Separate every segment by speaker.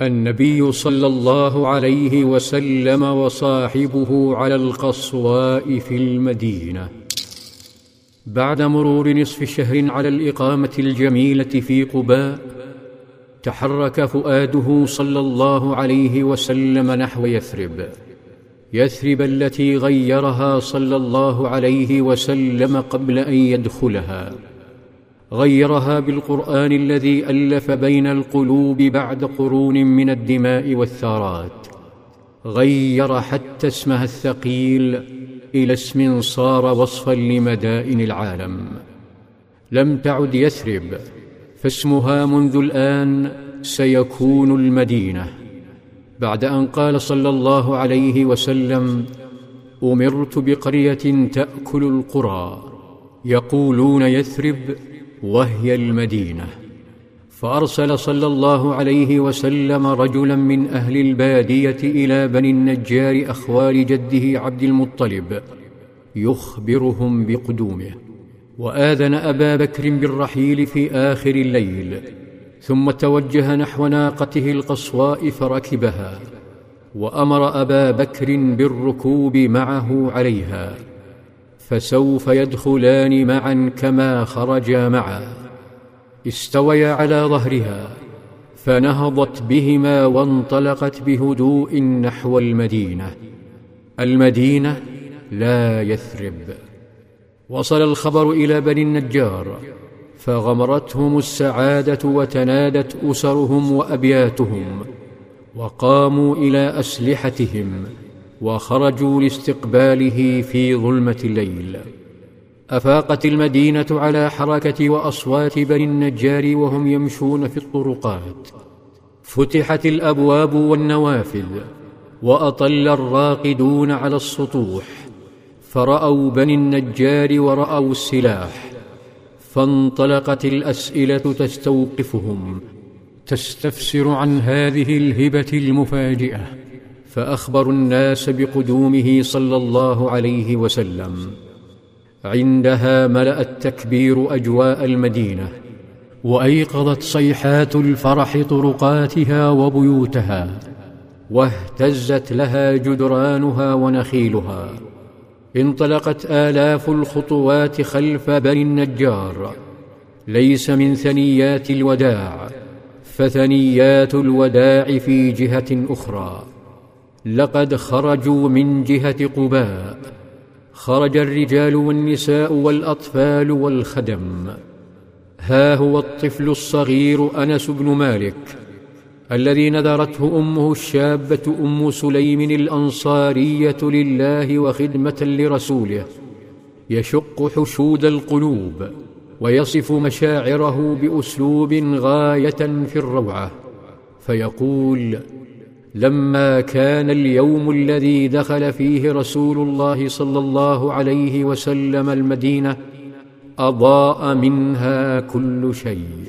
Speaker 1: النبي صلى الله عليه وسلم وصاحبه على القصواء في المدينة. بعد مرور نصف شهر على الإقامة الجميلة في قباء تحرك فؤاده صلى الله عليه وسلم نحو يثرب. يثرب التي غيرها صلى الله عليه وسلم قبل أن يدخلها. غيرها بالقرآن الذي ألف بين القلوب بعد قرون من الدماء والثارات. غير حتى اسمها الثقيل إلى اسم صار وصفا لمدائن العالم. لم تعد يثرب فاسمها منذ الآن سيكون المدينة. بعد أن قال صلى الله عليه وسلم أمرت بقرية تأكل القرى. يقولون يثرب وهي المدينة. فأرسل صلى الله عليه وسلم رجلا من أهل البادية إلى بني النجار أخوال جده عبد المطلب يخبرهم بقدومه وآذن أبا بكر بالرحيل في آخر الليل ثم توجه نحو ناقته القصواء فركبها وأمر أبا بكر بالركوب معه عليها. فسوف يدخلان معا كما خرجا معا. استويا على ظهرها فنهضت بهما وانطلقت بهدوء نحو المدينة. المدينة لا يثرب. وصل الخبر إلى بني النجار فغمرتهم السعادة وتنادت أسرهم وأبياتهم وقاموا إلى أسلحتهم. وخرجوا لاستقباله في ظلمة الليل. أفاقت المدينة على حركة وأصوات بني النجار وهم يمشون في الطرقات. فتحت الأبواب والنوافذ وأطل الراقدون على السطوح. فرأوا بني النجار ورأوا السلاح. فانطلقت الأسئلة تستوقفهم تستفسر عن هذه الهبة المفاجئة. فاخبروا الناس بقدومه صلى الله عليه وسلم. عندها ملأ التكبير أجواء المدينة وأيقظت صيحات الفرح طرقاتها وبيوتها واهتزت لها جدرانها ونخيلها. انطلقت آلاف الخطوات خلف بني النجار. ليس من ثنيات الوداع فثنيات الوداع في جهة أخرى. لقد خرجوا من جهة قباء. خرج الرجال والنساء والأطفال والخدم. ها هو الطفل الصغير أنس بن مالك الذي نذرته أمه الشابة أم سليم الأنصارية لله وخدمة لرسوله. يشق حشود القلوب ويصف مشاعره بأسلوب غاية في الروعة فيقول لما كان اليوم الذي دخل فيه رسول الله صلى الله عليه وسلم المدينة أضاء منها كل شيء.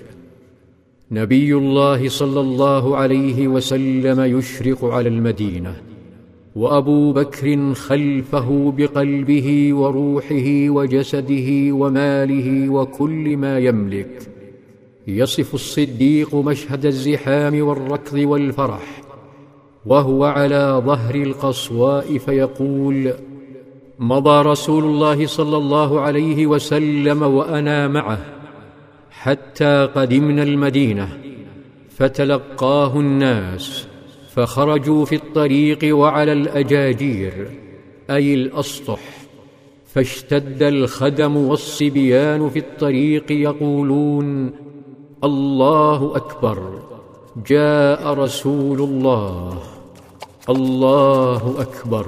Speaker 1: نبي الله صلى الله عليه وسلم يشرق على المدينة وأبو بكر خلفه بقلبه وروحه وجسده وماله وكل ما يملك. يصف الصديق مشهد الزحام والركض والفرح. وهو على ظهر القصواء فيقول مضى رسول الله صلى الله عليه وسلم وأنا معه حتى قدمنا المدينة فتلقاه الناس فخرجوا في الطريق وعلى الأجاجير أي الأسطح فاشتد الخدم والصبيان في الطريق يقولون الله أكبر. جاء رسول الله. الله أكبر.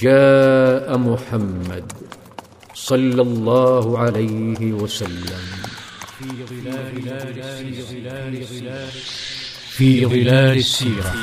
Speaker 1: جاء محمد صلى الله عليه وسلم. في ظلال السيرة.